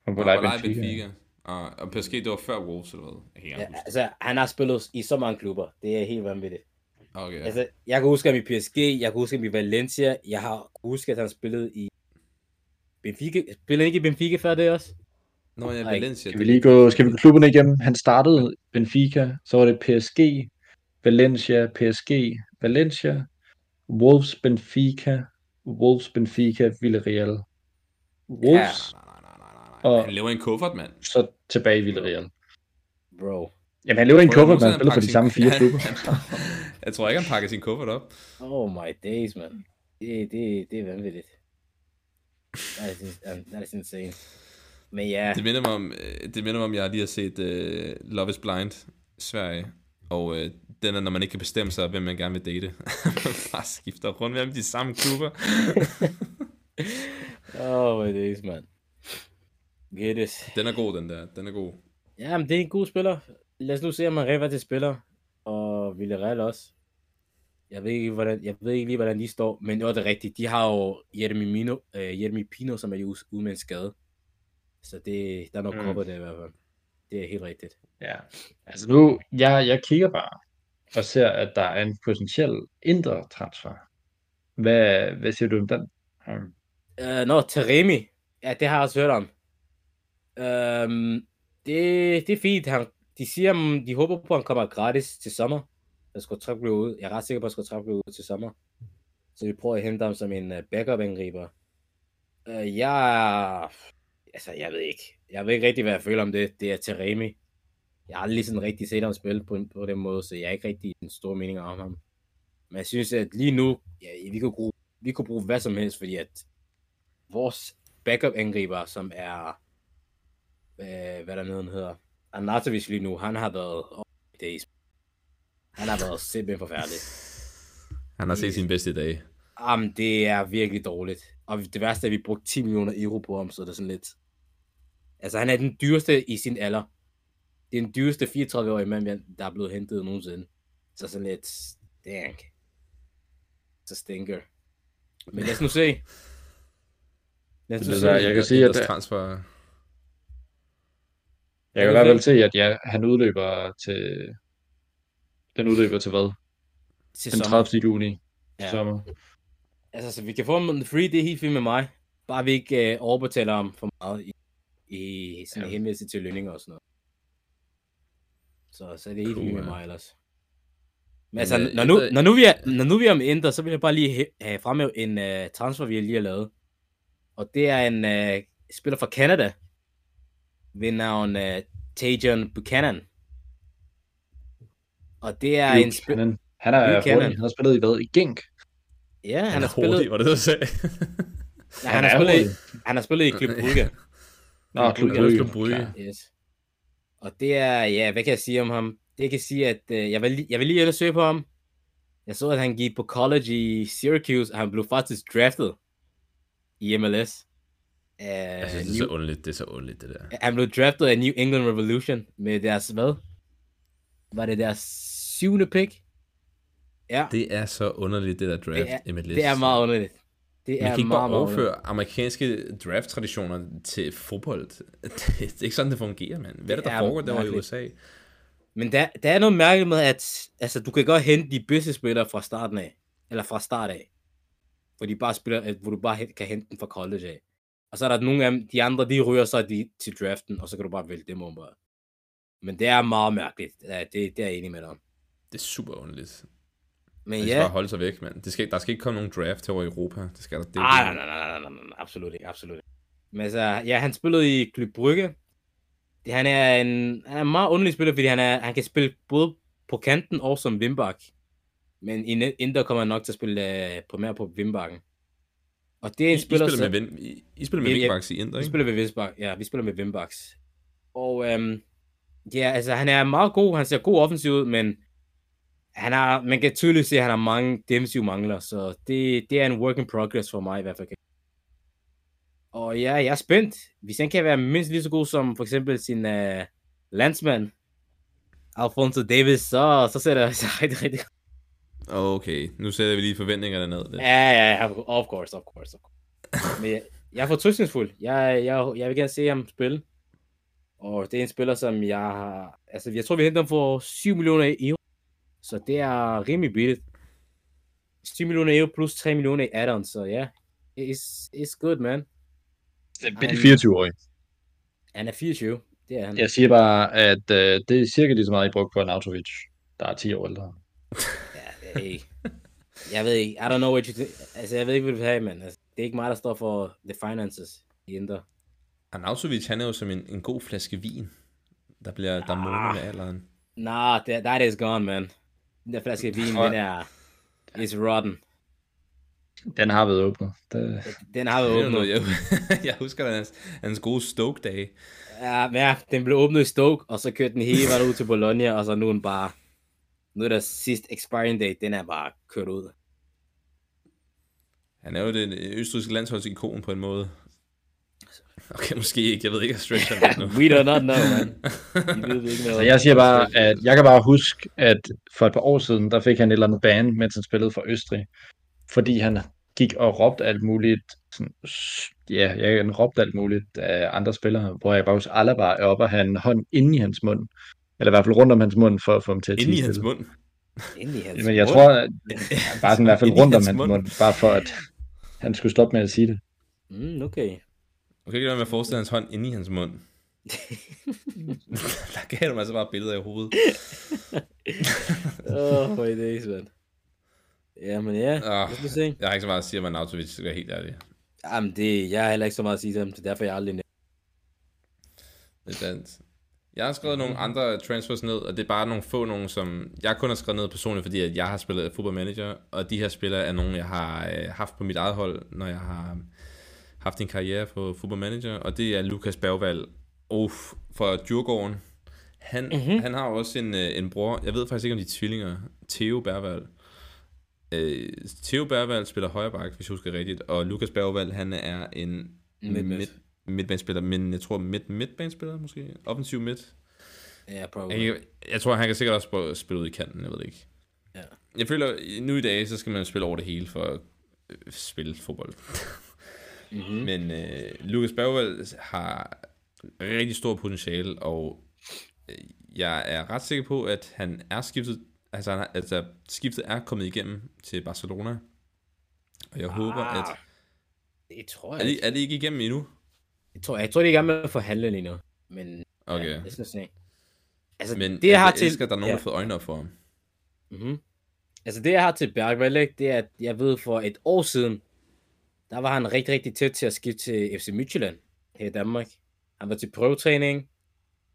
Han På var var leje Benfica. Benfica. Benfica. Og, og PSG, det var før Wolves, eller hvad? Jeg Ja, huske. altså, han har spillet i så mange klubber. Det er helt vanvittigt. Okay, ja. Altså, jeg kan huske ham i PSG, jeg kan huske ham i Valencia, jeg har husket, at han spillede i Benfica. Spillede han ikke i Benfica før det også? Nå ja, Nej. Valencia. Skal vi lige gå, skal vi gå klubberne igennem? Han startede Benfica, så var det PSG, Valencia, PSG, Valencia, Wolves, Benfica, Wolves, Benfica, Villarreal. Wolves, Nej, nej, nej, nej, nej. Og- Han laver en kuffert, mand. så tilbage i Villarreal. Bro. Jamen, han lever i en kuffert, man nogensinde, spiller han for de samme fire klubber. jeg tror ikke, han pakker sin kuffert op. Oh my days, man. Det, det, det er vanvittigt. That is, ins- that is insane. Men ja, Det minder mig om, øh, det minder mig om, jeg lige har set uh, Love is Blind Sverige. Og uh, den er, når man ikke kan bestemme sig, hvem man gerne vil date. man bare skifter rundt mellem de samme klubber. oh my days, man. Giddes. Den er god, den der. Den er god. Ja, men det er en god spiller. Lad os nu se, om han rever til spiller. Og Villarreal også. Jeg ved ikke, hvordan, jeg ved ikke lige, hvordan de står, men det var det rigtigt. De har jo Jeremy, Mino, uh, Jeremy Pino, som er ude ude med en skade. Så det, der er noget Mm. mm. der i hvert fald. Det er helt rigtigt. Ja, altså nu, jeg, jeg kigger bare og ser, at der er en potentiel indre transfer. Hvad, hvad siger du om den? Um, Uh, Nå, Teremi. Ja, det har jeg også hørt om. Um, det, det er fint. Han, de siger, om de håber på, at han kommer gratis til sommer. Jeg skal trække blive ud. Jeg er ret sikker på, at jeg skal trække blive ud til sommer. Så vi prøver at hente ham som en uh, backup-angriber. Uh, jeg... Altså, jeg ved ikke. Jeg ved ikke rigtig, hvad jeg føler om det. Det er Teremi. Jeg har aldrig sådan rigtig set ham spille på, på den måde, så jeg er ikke rigtig en stor mening om ham. Men jeg synes, at lige nu, ja, vi kunne bruge, vi kunne bruge hvad som helst, fordi at vores backup-angriber, som er, øh, hvad der neden hedder, Arnautovic lige nu, han har været, oh, days. Han har været simpelthen forfærdelig. Han har set sin bedste dag. Jamen, det er virkelig dårligt. Og det værste er, at vi brugte 10 millioner euro på ham, så det er sådan lidt... Altså, han er den dyreste i sin alder. Det er den dyreste 34-årige mand, der er blevet hentet nogensinde. Så sådan lidt... Dang. Så stinker. Men lad os nu se. Lad os nu Det se. er- jeg kan sige, at transfer... jeg kan i hvert fald se, at ja, han udløber til... Den udløber til hvad? Til Den sommer. 30. juni Ja. sommer. Altså, så vi kan få ham free, det er helt fint med mig. Bare vi ikke øh, overbetaler ham for meget i, i sådan Ja. henvendelse til lønninger og sådan noget. Så, så er det helt Cool, med mig ellers. Men Men, altså, øh, når nu, jeg- når, nu vi er, når nu vi er om Inter, så vil jeg bare lige have fremhæve en uh, transfer, vi lige har lavet. Og det er en uh, spiller fra Canada, ved navn uh, Tajon Buchanan. Og det er en spiller... Han, han er hurtig. Han har spillet i hvad? I Genk. Ja, han, Han har spillet, hurtig, var det du sagde? ja, han, har er spillet, i- han har spillet i Club Brugge. Nå, Klub. Brygge. Klub Brygge. Yes. Og det er, ja, hvad kan jeg sige om ham? Det kan sige, at øh, jeg, vil, lige- jeg vil lige undersøge på ham. Jeg så, at han gik på college i Syracuse, og han blev faktisk draftet i MLS. Uh, Jeg synes, det er så underligt, det er så underligt, det der. han blev draftet af New England Revolution med deres, hvad? Var det deres syvende pick? Ja, det, Det er så underligt, det der draft Det er- MLS. det er meget underligt. Det Man er kan ikke meget, bare meget overføre amerikanske draft-traditioner til fodbold. Det, det er ikke sådan, det fungerer, mand. Hvad er det, Det der er foregår derovre i. USA? Men der, der er noget mærkeligt med, at altså, du kan godt hente de bedste spillere fra starten af. Eller fra start af. Hvor, de bare spiller, hvor du bare kan hente dem fra college af. Og så er der nogle af dem, de andre, de ryger så de, til draften, og så kan du bare vælge dem om. Bare. Men det er meget mærkeligt. Ja, det, det er jeg enig med dig om. Det er super underligt. Men De skal ja, bare holde sig væk, mand. Det skal, der skal ikke komme nogen draft i Europa. Det skal der. Det jo nej, nej, nej, nej, nej, absolut ikke, absolut ikke. Men altså, ja, han spillede i Klub Brygge. Det, han er en han er en meget underlig spiller, fordi han, er, han kan spille både på kanten og som Wimbak. Men i net- Inter kommer han nok til at spille uh, på mere på Wimbakken. Og det er I, en I spiller, spiller som- med, Vin, I, I spiller med Ja, ja. I Inter, Vi ikke? spiller med Wimbak. Ja, vi spiller med Wimbaks. Og øhm, ja, altså han er meget god. Han ser god offensiv ud, men han har, man kan tydeligt se, at han har mange defensive mangler, så det, det er en work in progress for mig i hvert fald. Og ja, jeg er spændt. Hvis han kan være mindst lige så god som for eksempel sin uh, landsmand, Alfonso Davis, så, så ser det altså rigtig, rigtig Okay, nu sætter vi lige forventningerne ned. lidt. Ja, ja, ja, of course, of course. Of course. Men jeg, jeg er fortrystningsfuld. Jeg, jeg, jeg vil gerne se ham spille. Og det er en spiller, som jeg har... Altså, jeg tror, vi henter ham for 7 millioner euro. Så det er rimelig billigt. 7 millioner euro plus 3 millioner i add-ons, så ja. Yeah, it's, it's good, man. Det er billigt 24-årig. Han er 24. Det er han. Jeg siger bare, at øh, det er cirka lige så meget, I brugte på en Autovic, der er 10 år ældre. Ja, hey. Jeg ved ikke. I don't know what you think. Altså, jeg ved ikke, hvad du vil have, men altså, det er ikke mig, der står for the finances i Inter. Arnautovic, han er jo som en, en god flaske vin, der bliver der måner med alderen. Nah, that, that is gone, man. Den der flaske vin, den er... Is rotten. Den har været åbnet. Det, Den har været åbnet. jeg, jeg husker da hans, hans gode Stoke-dage. Ja, men ja, den blev åbnet i Stoke, og så kørte den hele vejen ud til Bologna, og så nu er den bare... Nu er der sidste expiring date, den er bare kørt ud. Han er jo den østrigske landsholdsikon på en måde. Okay, måske ikke. Jeg ved ikke, at stretcher lidt nu. We do not know, man. Vi ved ikke så noget. jeg siger bare, at jeg kan bare huske, at for et par år siden, der fik han et eller andet bane, mens han spillede for Østrig. Fordi han gik og råbte alt muligt. Sådan, ja, jeg råbte alt muligt af andre spillere, hvor jeg bare husker, Alaba er oppe og have en hånd inde i hans mund. Eller i hvert fald rundt om hans mund, for at få ham til at Inde i hans mund. Inde i hans Men jeg mund. tror, at bare sådan i hvert fald rundt om hans hans mund. mund, bare for at han skulle stoppe med at sige det. Mm, okay. Okay, ikke lade med at forestille hans hånd inde i hans mund. der gav du mig altså bare billeder i hovedet. Åh, oh, det days, man. Ja, men ja, Ah. lad os se. Jeg har ikke så meget at sige om Arnautovic, skal jeg helt ærlig. Jamen, det, jeg har heller ikke så meget at sige til ham, så derfor er jeg aldrig nævnt. Det er sandt. Jeg har skrevet nogle andre transfers ned, og det er bare nogle få nogle, som jeg kun har skrevet ned personligt, fordi at jeg har spillet Football Manager, og de her spillere er nogle, jeg har øh, haft på mit eget hold, når jeg har haft en karriere på Football Manager, og det er Lukas Bergvald Uff, fra Djurgården. Han, mm-hmm. han har også en, øh, en bror, jeg ved faktisk ikke om de er tvillinger, Theo Bergvald. Øh, Theo Bergvald spiller højre bak, hvis jeg husker rigtigt, og Lukas Bergvald, han er en Midtback. midt, midtbanespiller, men jeg tror midt, midtbanespiller måske, offensiv midt. Ja, probably. Jeg, jeg tror, han kan sikkert også spille- ud i kanten, jeg ved det ikke. Ja. Jeg føler, nu i dag, så skal man spille over det hele for at spille fodbold. Mm-hmm. Men øh, Lukas Bergvald har rigtig stor potentiale, og øh, jeg er ret sikker på, at han er skiftet, altså, han altså skiftet er kommet igennem til Barcelona. Og jeg ah, håber, at... Det tror Er jeg det, ikke. er det ikke igennem endnu? Jeg tror, jeg tror, de er i gang med at forhandle lige nu. Men Okay. ja, os nu se. Altså, Men det det jeg jeg har jeg til... elsker, at der er nogen, ja. der har fået øjnene op for ham. Mm-hmm. Altså det, jeg har til Bergvald, ikke, det er, at jeg ved for et år siden, der var han rigtig, rigtig tæt til at skifte til FC Midtjylland her i Danmark. Han var til prøvetræning,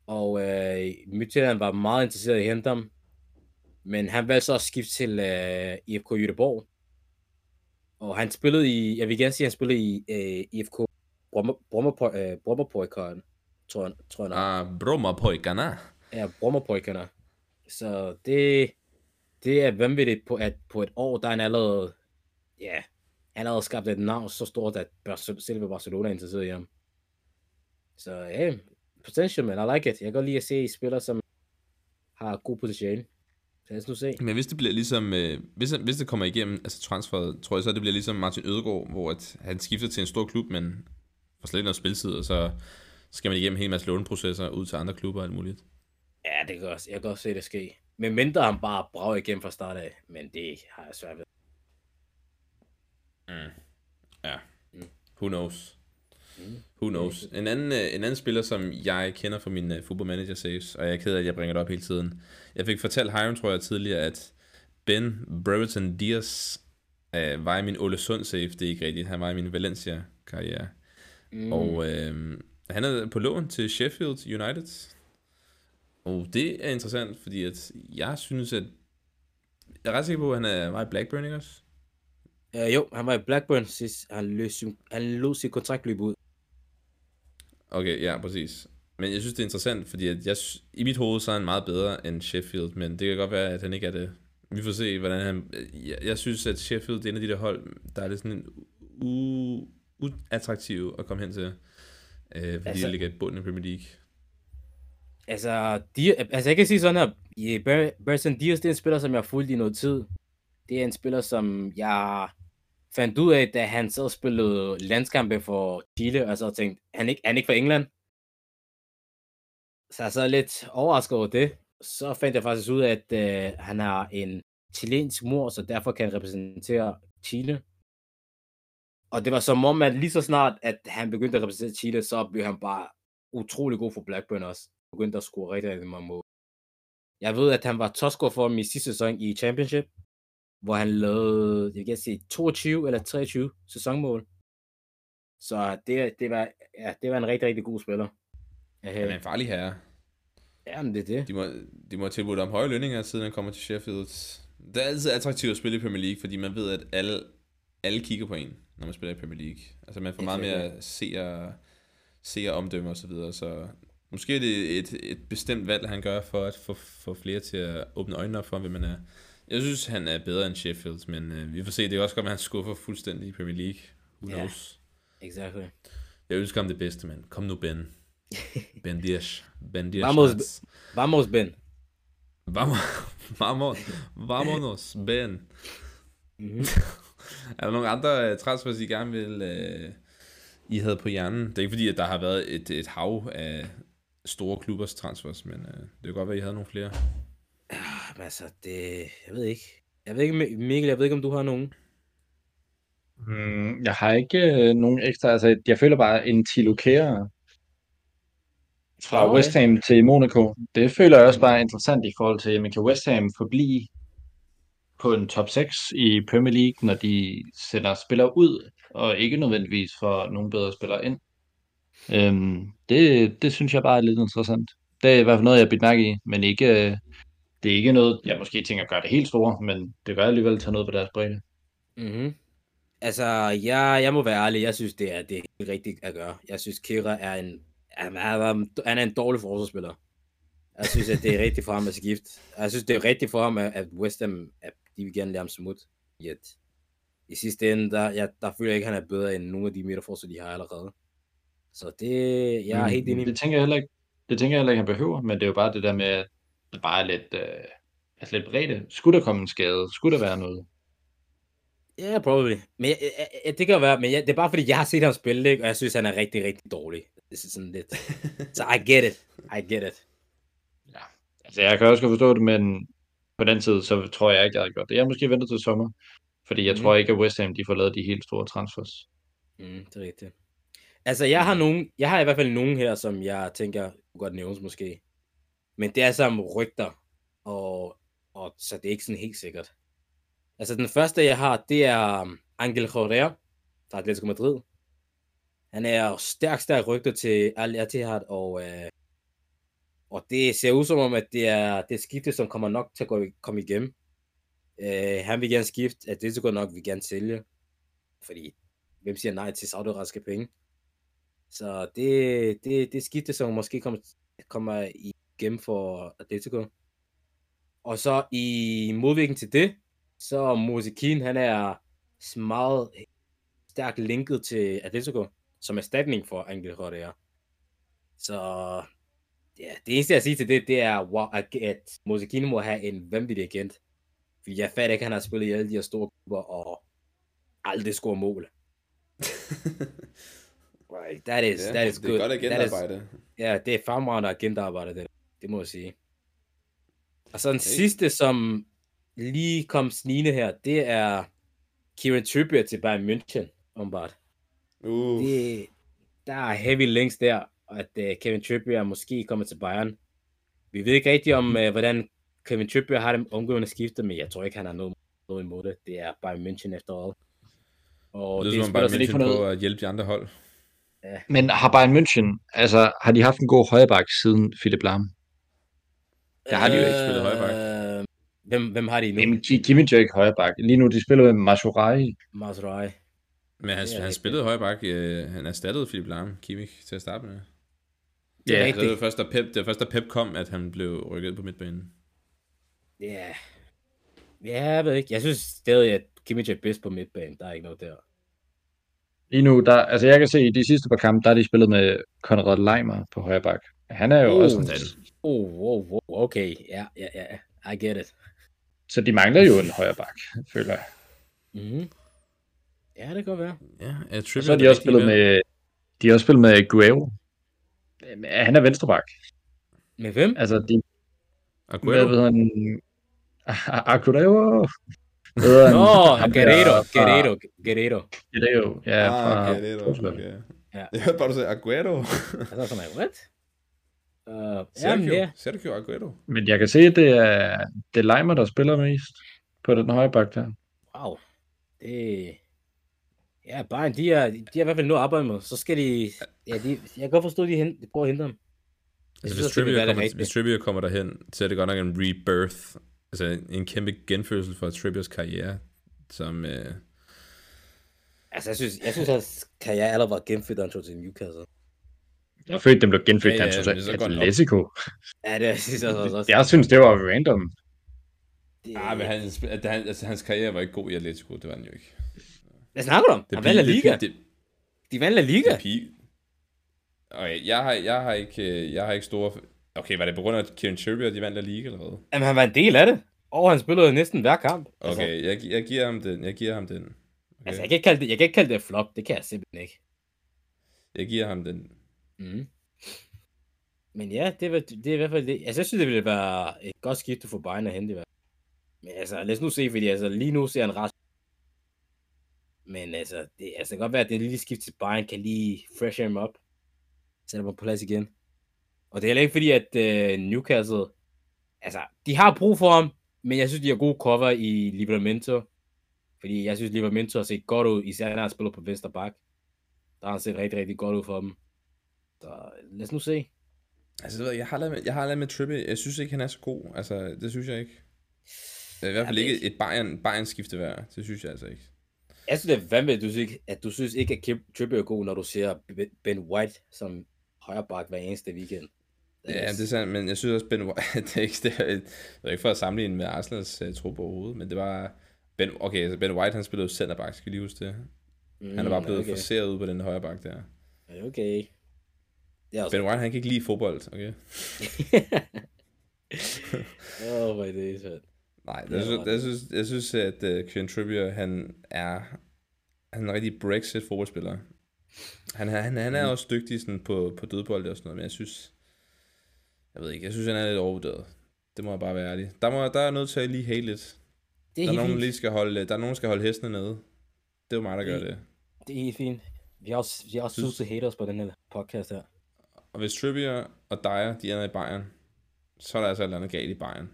og øh, Midtjylland var meget interesseret i at hente ham. Men han valgte så at skifte til øh, IFK Göteborg. Og han spillede i, jeg vil gerne sige, at han spillede i øh, IFK Brommerpojkeren, tror jeg, tror jeg. Ah, Brommerpojkarna. Ja, Brommerpojkerne. Så det, det er vanvittigt på, at på et år, der er han allerede, ja, allerede skabt et navn så stort, at selve Barcelona er interesseret i ham. Så ja, potential, man. I like it. Jeg kan godt lide at se spillere, som har god potentiale. Så lad os nu se. Men hvis det bliver ligesom, øh, hvis, hvis det kommer igennem, altså transferet, tror jeg så, det bliver ligesom Martin Ødegaard, hvor at han skifter til en stor klub, men får slet ikke noget spiltid, og så skal man igennem en hel masse låneprocesser ud til andre klubber og alt muligt. Ja, det kan også, jeg kan også se det ske. Men mindre han bare brager igennem fra start af, men det har jeg svært ved. Ja, Mm. who knows. Mm. Who knows. En anden, øh, en anden spiller, som jeg kender fra min uh, football manager saves, og jeg er ked af, at jeg bringer det op hele tiden. Jeg fik fortalt Hiram, tror jeg tidligere, at Ben Brereton Diaz uh, var i min Ole Sund save, det er ikke rigtigt, han var i min Valencia-karriere. Mm. Mm. Og øh, han er på lån til Sheffield United. Og det er interessant, fordi at jeg synes, at... Jeg er ret sikker på, at han er, var i Blackburn, ikke også? Uh, jo, han var i Blackburn sidst. Han, løs, han lod sit kontrakt løbe ud. Okay, ja, præcis. Men jeg synes, det er interessant, fordi at jeg, i mit hoved, så er han meget bedre end Sheffield, men det kan godt være, at han ikke er det. Vi får se, hvordan han... Jeg, jeg synes, at Sheffield det er en af de der hold, der er lidt sådan en u, uattraktiv at komme hen til, øh, fordi altså, de ligger i bunden af Premier League. Altså, de, altså jeg kan sige sådan her, i Bertrand Diaz, det er en spiller, som jeg har fulgt i noget tid. Det er en spiller, som jeg fandt ud af, da han så spillede landskampe for Chile, og så tænkte, han ikke, han ikke fra England. Så jeg så lidt overrasket over det. Så fandt jeg faktisk ud af, at øh, han har en chilensk mor, så derfor kan han repræsentere Chile. Og det var som om, at lige så snart, at han begyndte at repræsentere Chile, så blev han bare utrolig god for Blackburn også. Begyndte at score rigtig, rigtig mange mål. Jeg ved, at han var topscorer for dem i sidste sæson i Championship, hvor han lavede, jeg kan sige, 22 eller 23 sæsonmål. Så det, det, var, ja, det var en rigtig, rigtig god spiller. Han er en farlig herre. Ja, men det er det. De må, de må tilbudt om høje lønninger, siden han kommer til Sheffield. Det er altid attraktivt at spille i Premier League, fordi man ved, at alle, alle kigger på en, når man spiller i Premier League. Altså man får meget mere seere, seere omdømme osv., så, videre, så måske er det et, et bestemt valg, han gør for at få, få flere til at åbne øjnene op for, hvem man er. Jeg synes, han er bedre end Sheffield, men øh, vi får se. Det er også godt, at han skuffer fuldstændig i Premier League. Who knows? Ja, exactly. Jeg ønsker ham det bedste, mand. Kom nu, Ben. Ben Dias. Ben Dias. Vamos, vamos Ben. Vamos, vamos, vamonos, Ben. Mm-hmm. er der nogle andre uh, transfers, I gerne vil, uh, I havde på hjernen? Det er ikke fordi, at der har været et, et hav af store klubbers transfers, men uh, det kan godt være, at I havde nogle flere. Ja, men altså, det, jeg ved ikke. Jeg ved ikke, Mikkel, jeg ved ikke, om du har nogen. Mm, jeg har ikke øh, nogen ekstra, altså jeg føler bare en Tilo Kære fra okay. West Ham til Monaco. Det føler jeg også bare er interessant i forhold til, at kan West Ham forblive på en top 6 i Premier League, når de sender spillere ud, og ikke nødvendigvis får nogle bedre spillere ind. Øhm, det, det synes jeg bare er lidt interessant. Det er i hvert fald noget, jeg har mærke i, men ikke, det er ikke noget, jeg måske tænker gør det helt store, men det gør alligevel tage noget på deres bredde. Mm-hmm. Altså, jeg, jeg må være ærlig, jeg synes, det er det er rigtigt at gøre. Jeg synes, Kira er en han, han, han er en dårlig forsvarsspiller. Jeg synes, at det er rigtigt for ham at skifte. Jeg synes, det er rigtigt for ham, at West Ham, at de vil gerne lade ham smut. I, at, I sidste ende, der, ja, der føler jeg ikke, at han er bedre end nogle af de midterforsvar, de har allerede. Så det, jeg er helt enig. Det tænker jeg heller ikke, det tænker jeg heller ikke, han behøver, men det er jo bare det der med, at bare er lidt, øh, altså lidt bredt. Skulle der komme en skade? Skulle der være noget? Ja, yeah, probably. Men jeg, jeg, det kan jo være, men jeg, det er bare fordi, jeg har set ham spille, ikke? og jeg synes, han er rigtig, rigtig dårlig. Det er sådan lidt... Så I get it. I get it. Ja, altså jeg kan også godt forstå det, men på den tid, så tror jeg ikke, jeg havde gjort det. Jeg har måske ventet til sommer, fordi jeg mm. tror ikke, at West Ham de får lavet de helt store transfers. Mm, det er rigtigt. Altså, jeg har nogen, jeg har i hvert fald nogen her, som jeg tænker, kunne godt nævnes måske. Men det er altså sammen rygter, og, og så det er ikke sådan helt sikkert. Altså, den første, jeg har, det er um, Angel Correa fra Atletico Madrid. Han er stærk, stærk rygter til Al Ittihad, og, øh, og det ser ud som om, at det er det skifte, som kommer nok til at gå, komme igennem. Øh, han vil gerne skifte, at det så godt nok vil gerne sælge, fordi hvem siger nej til saudiarabiske penge? Så det, det, det skifte, som måske kommer, kommer i igennem for Atletico. Og så i modvirkning til det, så Musikin, han er meget stærkt linket til Atletico som erstatning for Angel Correa. Så ja, det eneste, jeg siger til det, det er, at Mosekino må have en vanvittig agent. Fordi jeg fatter ikke, at han har spillet i alle de her store klubber og aldrig score mål. right, that is, yeah, that is good. Det er godt agentarbejde. Ja, det er fremragende agentarbejde, det, det må jeg sige. Og så den okay. sidste, som lige kom snigende her, det er Kieran Trippier til Bayern München, ombart. Uh. Det, der er heavy links der, at uh, Kevin Trippier måske kommer til Bayern. Vi ved ikke rigtigt om, uh, hvordan Kevin Trippier har det omgående skiftet, men jeg tror ikke, han har noget, noget imod det. Det er Bayern München efter all. Og det er som Bayern München på at hjælpe de andre hold. Ja. Men har Bayern München, altså har de haft en god højreback siden Philip Lahm? Der har de jo ikke spillet højre Øh, Hvem, hvem har de nu? Jamen, Ki- Kimmich er ikke højre bak. Lige nu, de spiller med Mashurai. Masrai. Men han, han rigtigt. spillede højre bak. Øh, han erstattede Philip Lahm, Kimmich, til at starte med. Det er Ja, Altså, det var rigtigt. først, da Pep, det var først, da Pep kom, at han blev rykket på midtbanen. Ja. Ja, jeg ved ikke. Jeg synes stadig, at Kimmich er bedst på midtbanen. Der er ikke noget der. Lige nu, der, altså jeg kan se, i de sidste par kampe, der har de spillet med Konrad Leimer på højre bak. Han er jo Uh, også en, Oh, wow, wow, okay. Ja, ja, ja. I get it. så de mangler jo en højre bak, føler jeg. Mm-hmm. Ja, det kan godt være. Ja, er Og så har de også spillet med, de har også spillet med Guerrero. Han er venstre bak. Med hvem? Altså, de, Aguero? hvad han? Aguero. Nå, der Guerrero, Guerrero, Guerrero. Guerrero, ja, ah, fra okay, er. Ja. Jeg hørte bare, du sagde Aguero. Altså, sådan er what? Uh, jamen, Sergio, ja. Sergio Aguero. Men jeg kan se, at det er, det er Leimer, der spiller mest på den højre bak der. Wow. Det... Ja, Bayern, de er, de er i hvert fald noget at arbejde med. Så skal de... Ja, de, jeg kan godt forstå, at de, hen, de prøver at hente dem. Jeg Altså, synes hvis, Trippier kommer, hvis Trippier kommer derhen, så er det godt nok en rebirth. Altså en kæmpe genfødsel for Trippiers karriere. Som, øh, Altså, jeg synes, jeg synes, at karriere allerede var gennemført, da han tog til Newcastle. Jeg følte, den blev genfødt, Ja, ja, ja, ja, så til. Atletico. Ja, det synes jeg også. også. Jeg synes, det var random. Det, ah, men han, at han, altså, hans karriere var ikke god i Atletico, det var han jo ikke. Hvad snakker du om? Det Han vandt La det- Liga. Det, De vandt La Liga. det, det, okay, jeg har, jeg har ikke, øh, jeg har ikke store... Okay, var det på grund af, at Kieran Trippier, de vandt La Liga eller hvad? Jamen, han var en del af det. Og han spillede næsten hver kamp. Altså, Okay, jeg, jeg giver ham den, jeg giver ham den. Okay. altså jeg, kan ikke kalde det, jeg kan ikke kalde det et flop. Det kan jeg simpelthen ikke. Jeg giver ham den. Mm. Men ja, det er, det er i hvert fald det. Altså, jeg synes, det ville være et godt skifte for Bayern at hente i hvert fald. Men altså, lad os nu se, fordi altså, lige nu ser han ret. Men altså, det, altså, det kan godt være, at det lille skift til Bayern kan lige fresh ham op. Sætte ham på plads igen. Og det er heller ikke fordi, at øh, Newcastle, altså, de har brug for ham, men jeg synes, de har gode cover i Liberamento. Fordi jeg synes, Liberamento har set godt ud, især når han spiller på venstre bak. Der har han set rigtig, rigtig godt ud for dem. Så lad os nu se. Altså, jeg, jeg har lavet med, jeg har lavet med Trippier. Jeg synes ikke, han er så god. Altså, det synes jeg ikke. Det er i hvert fald ikke et Bayern, Bayern skifte værd. Det synes jeg altså ikke. Jeg synes, det er vanvittigt, at du synes ikke, at, du synes ikke, at Trippier er god, når du ser Ben- White som højre bak hver eneste weekend. Ja, det er sandt, men jeg synes også, Ben White, det er ikke, det er, det er ikke for at sammenligne med Arsenals uh, trup overhovedet, men det var, ben, okay, altså Ben White, han spillede jo centerback, skal lige huske det? Han er bare blevet Mm, okay. forceret ud på den højre bak der. Okay. Det er også... Ben White, han kan ikke lide fodbold, okay? Hvor er det fedt. Nej, jeg, synes, jeg, synes, jeg synes, at uh, Kieran Trippier, han er, han er en rigtig Brexit fodboldspiller. Han, er- han, han er Mhm. også dygtig sådan på, på dødbold og sådan noget, men jeg synes, jeg ved ikke, jeg synes, han er lidt overvurderet. Det må jeg bare være ærlig. Der, må, der er nødt til at lige hate lidt. Det er Der er nogen, fint. lige skal holde, der er nogen, der skal holde hestene nede. Det er jo mig, der gør Det- det. Det er helt fint. Vi har også, vi har også synes... haters på den her podcast her. Og hvis Trippier og Dyer, de ender i Bayern, så er der altså et eller andet galt i Bayern.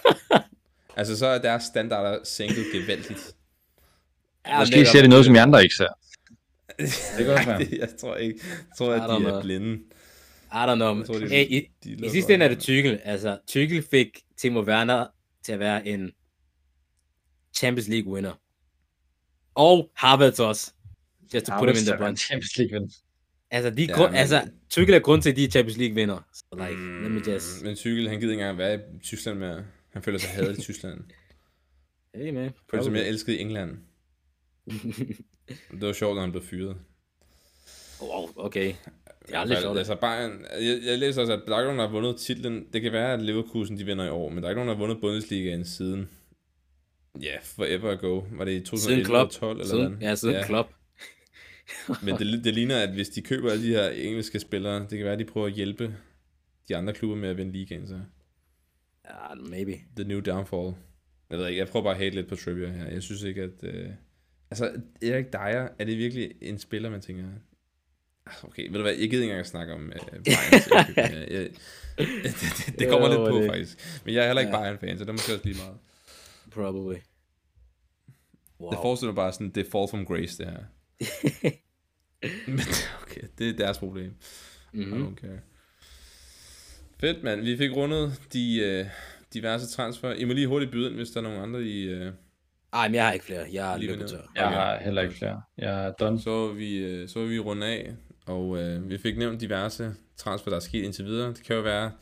altså, så er deres standarder sænket gevaldigt. Ja, Måske ser det noget, som I andre ikke ser. det kan også være. Jeg tror ikke. Jeg tror, at de er blinde. I don't know. Jeg tror, de- hey, i, de I sidste ende er det. Tuchel. Altså, Tuchel fik Timo Werner til at være en Champions League winner. Og Harvards også. Just to put him in the bunch. Champions League vinder. Altså, de Ja, grund, men- altså, Tuchel er grund til, at de er Champions League vinder. So, like, mm, let me just... Men Tuchel, han gider ikke engang være i Tyskland mere. Han føler sig hadet i Tyskland. Hey, man. Føler sig mere elsket i England. Det var sjovt, når han blev fyret. wow, okay. Det er aldrig Altså, sjovt. Altså, Bayern, jeg, jeg læser også, at der er ikke nogen, der har vundet titlen. Det kan være, at Leverkusen de vinder i år, men der er ikke nogen, der har vundet Bundesligaen siden. Ja, yeah, forever ago. Var det i 2011 Siden Klopp. 12 eller Siden, ja, siden ja. Klopp. Men det, det ligner, at hvis de køber alle de her engelske spillere, det kan være, at de prøver at hjælpe de andre klubber med at vinde ligaen, så. Ja, maybe. The new downfall. Jeg ved ikke, jeg prøver bare at hate lidt på trivia her. Jeg synes ikke, at... Øh... Altså, Erik Dyer, er det virkelig en spiller, man tænker... Ah, Okay, ved du hvad, jeg gider ikke engang at snakke om øh, Bayerns. Jeg- jeg- det, det, kommer Jo, lidt på, det- faktisk. Men jeg er heller ikke Ja. Bayern-fan, så det er måske også lige meget. Probably. Wow. Det forestiller mig bare sådan, det fall from grace, det her. Men okay, det er deres problem. I mm-hmm. don't care. Fedt, mand. Vi fik rundet de øh, diverse transfer. I må lige hurtigt byde ind, hvis der er nogen andre, I... Øh, Ej, men jeg har ikke flere. Jeg er løbet tør. Jeg Okay. har heller ikke flere. Jeg er done. så er vi, øh, så er vi rundt af, og øh, vi fik nævnt diverse transfer, der er sket indtil videre. Det kan jo være,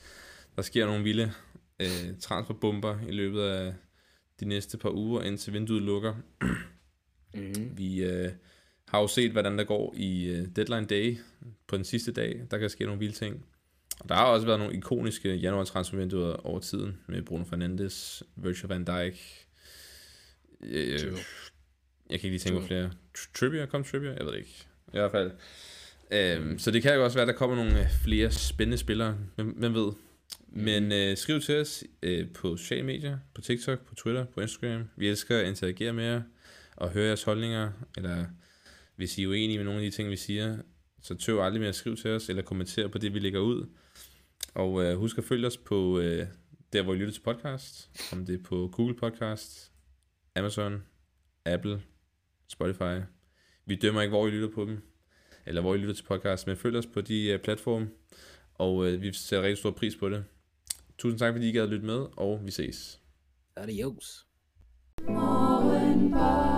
der sker nogle vilde øh, transferbomber i løbet af de næste par uger, indtil vinduet lukker. Mm-hmm. Vi øh, har jo set, hvordan der går i øh, deadline day på den sidste dag. Der kan ske nogle vilde ting. Og der har også været nogle ikoniske januar transfervinduer over tiden med Bruno Fernandes, Virgil van Dijk. Øh, jeg kan ikke lige tænke på flere. Tr- Trippier, kom Trippier? Jeg ved det ikke. I hvert fald. Øhm, så det kan jo også være, at der kommer nogle øh, flere spændende spillere. Hvem, hvem ved? Men øh, skriv til os øh, på sociale medier, på TikTok, på Twitter, på Instagram. Vi elsker at interagere med jer og høre jeres holdninger, eller hvis I er uenige med nogle af de ting, vi siger, så tøv aldrig med at skrive til os, eller kommentere på det, vi lægger ud. Og øh, husk at følge os på øh, der, hvor I lytter til podcast, om det er på Google Podcast, Amazon, Apple, Spotify. Vi dømmer ikke, hvor I lytter på dem, eller hvor I lytter til podcast, men følg os på de uh, platforme, og øh, vi sætter rigtig stor pris på det. Tusind tak, fordi I gad at lytte med, og vi ses. Adios. Du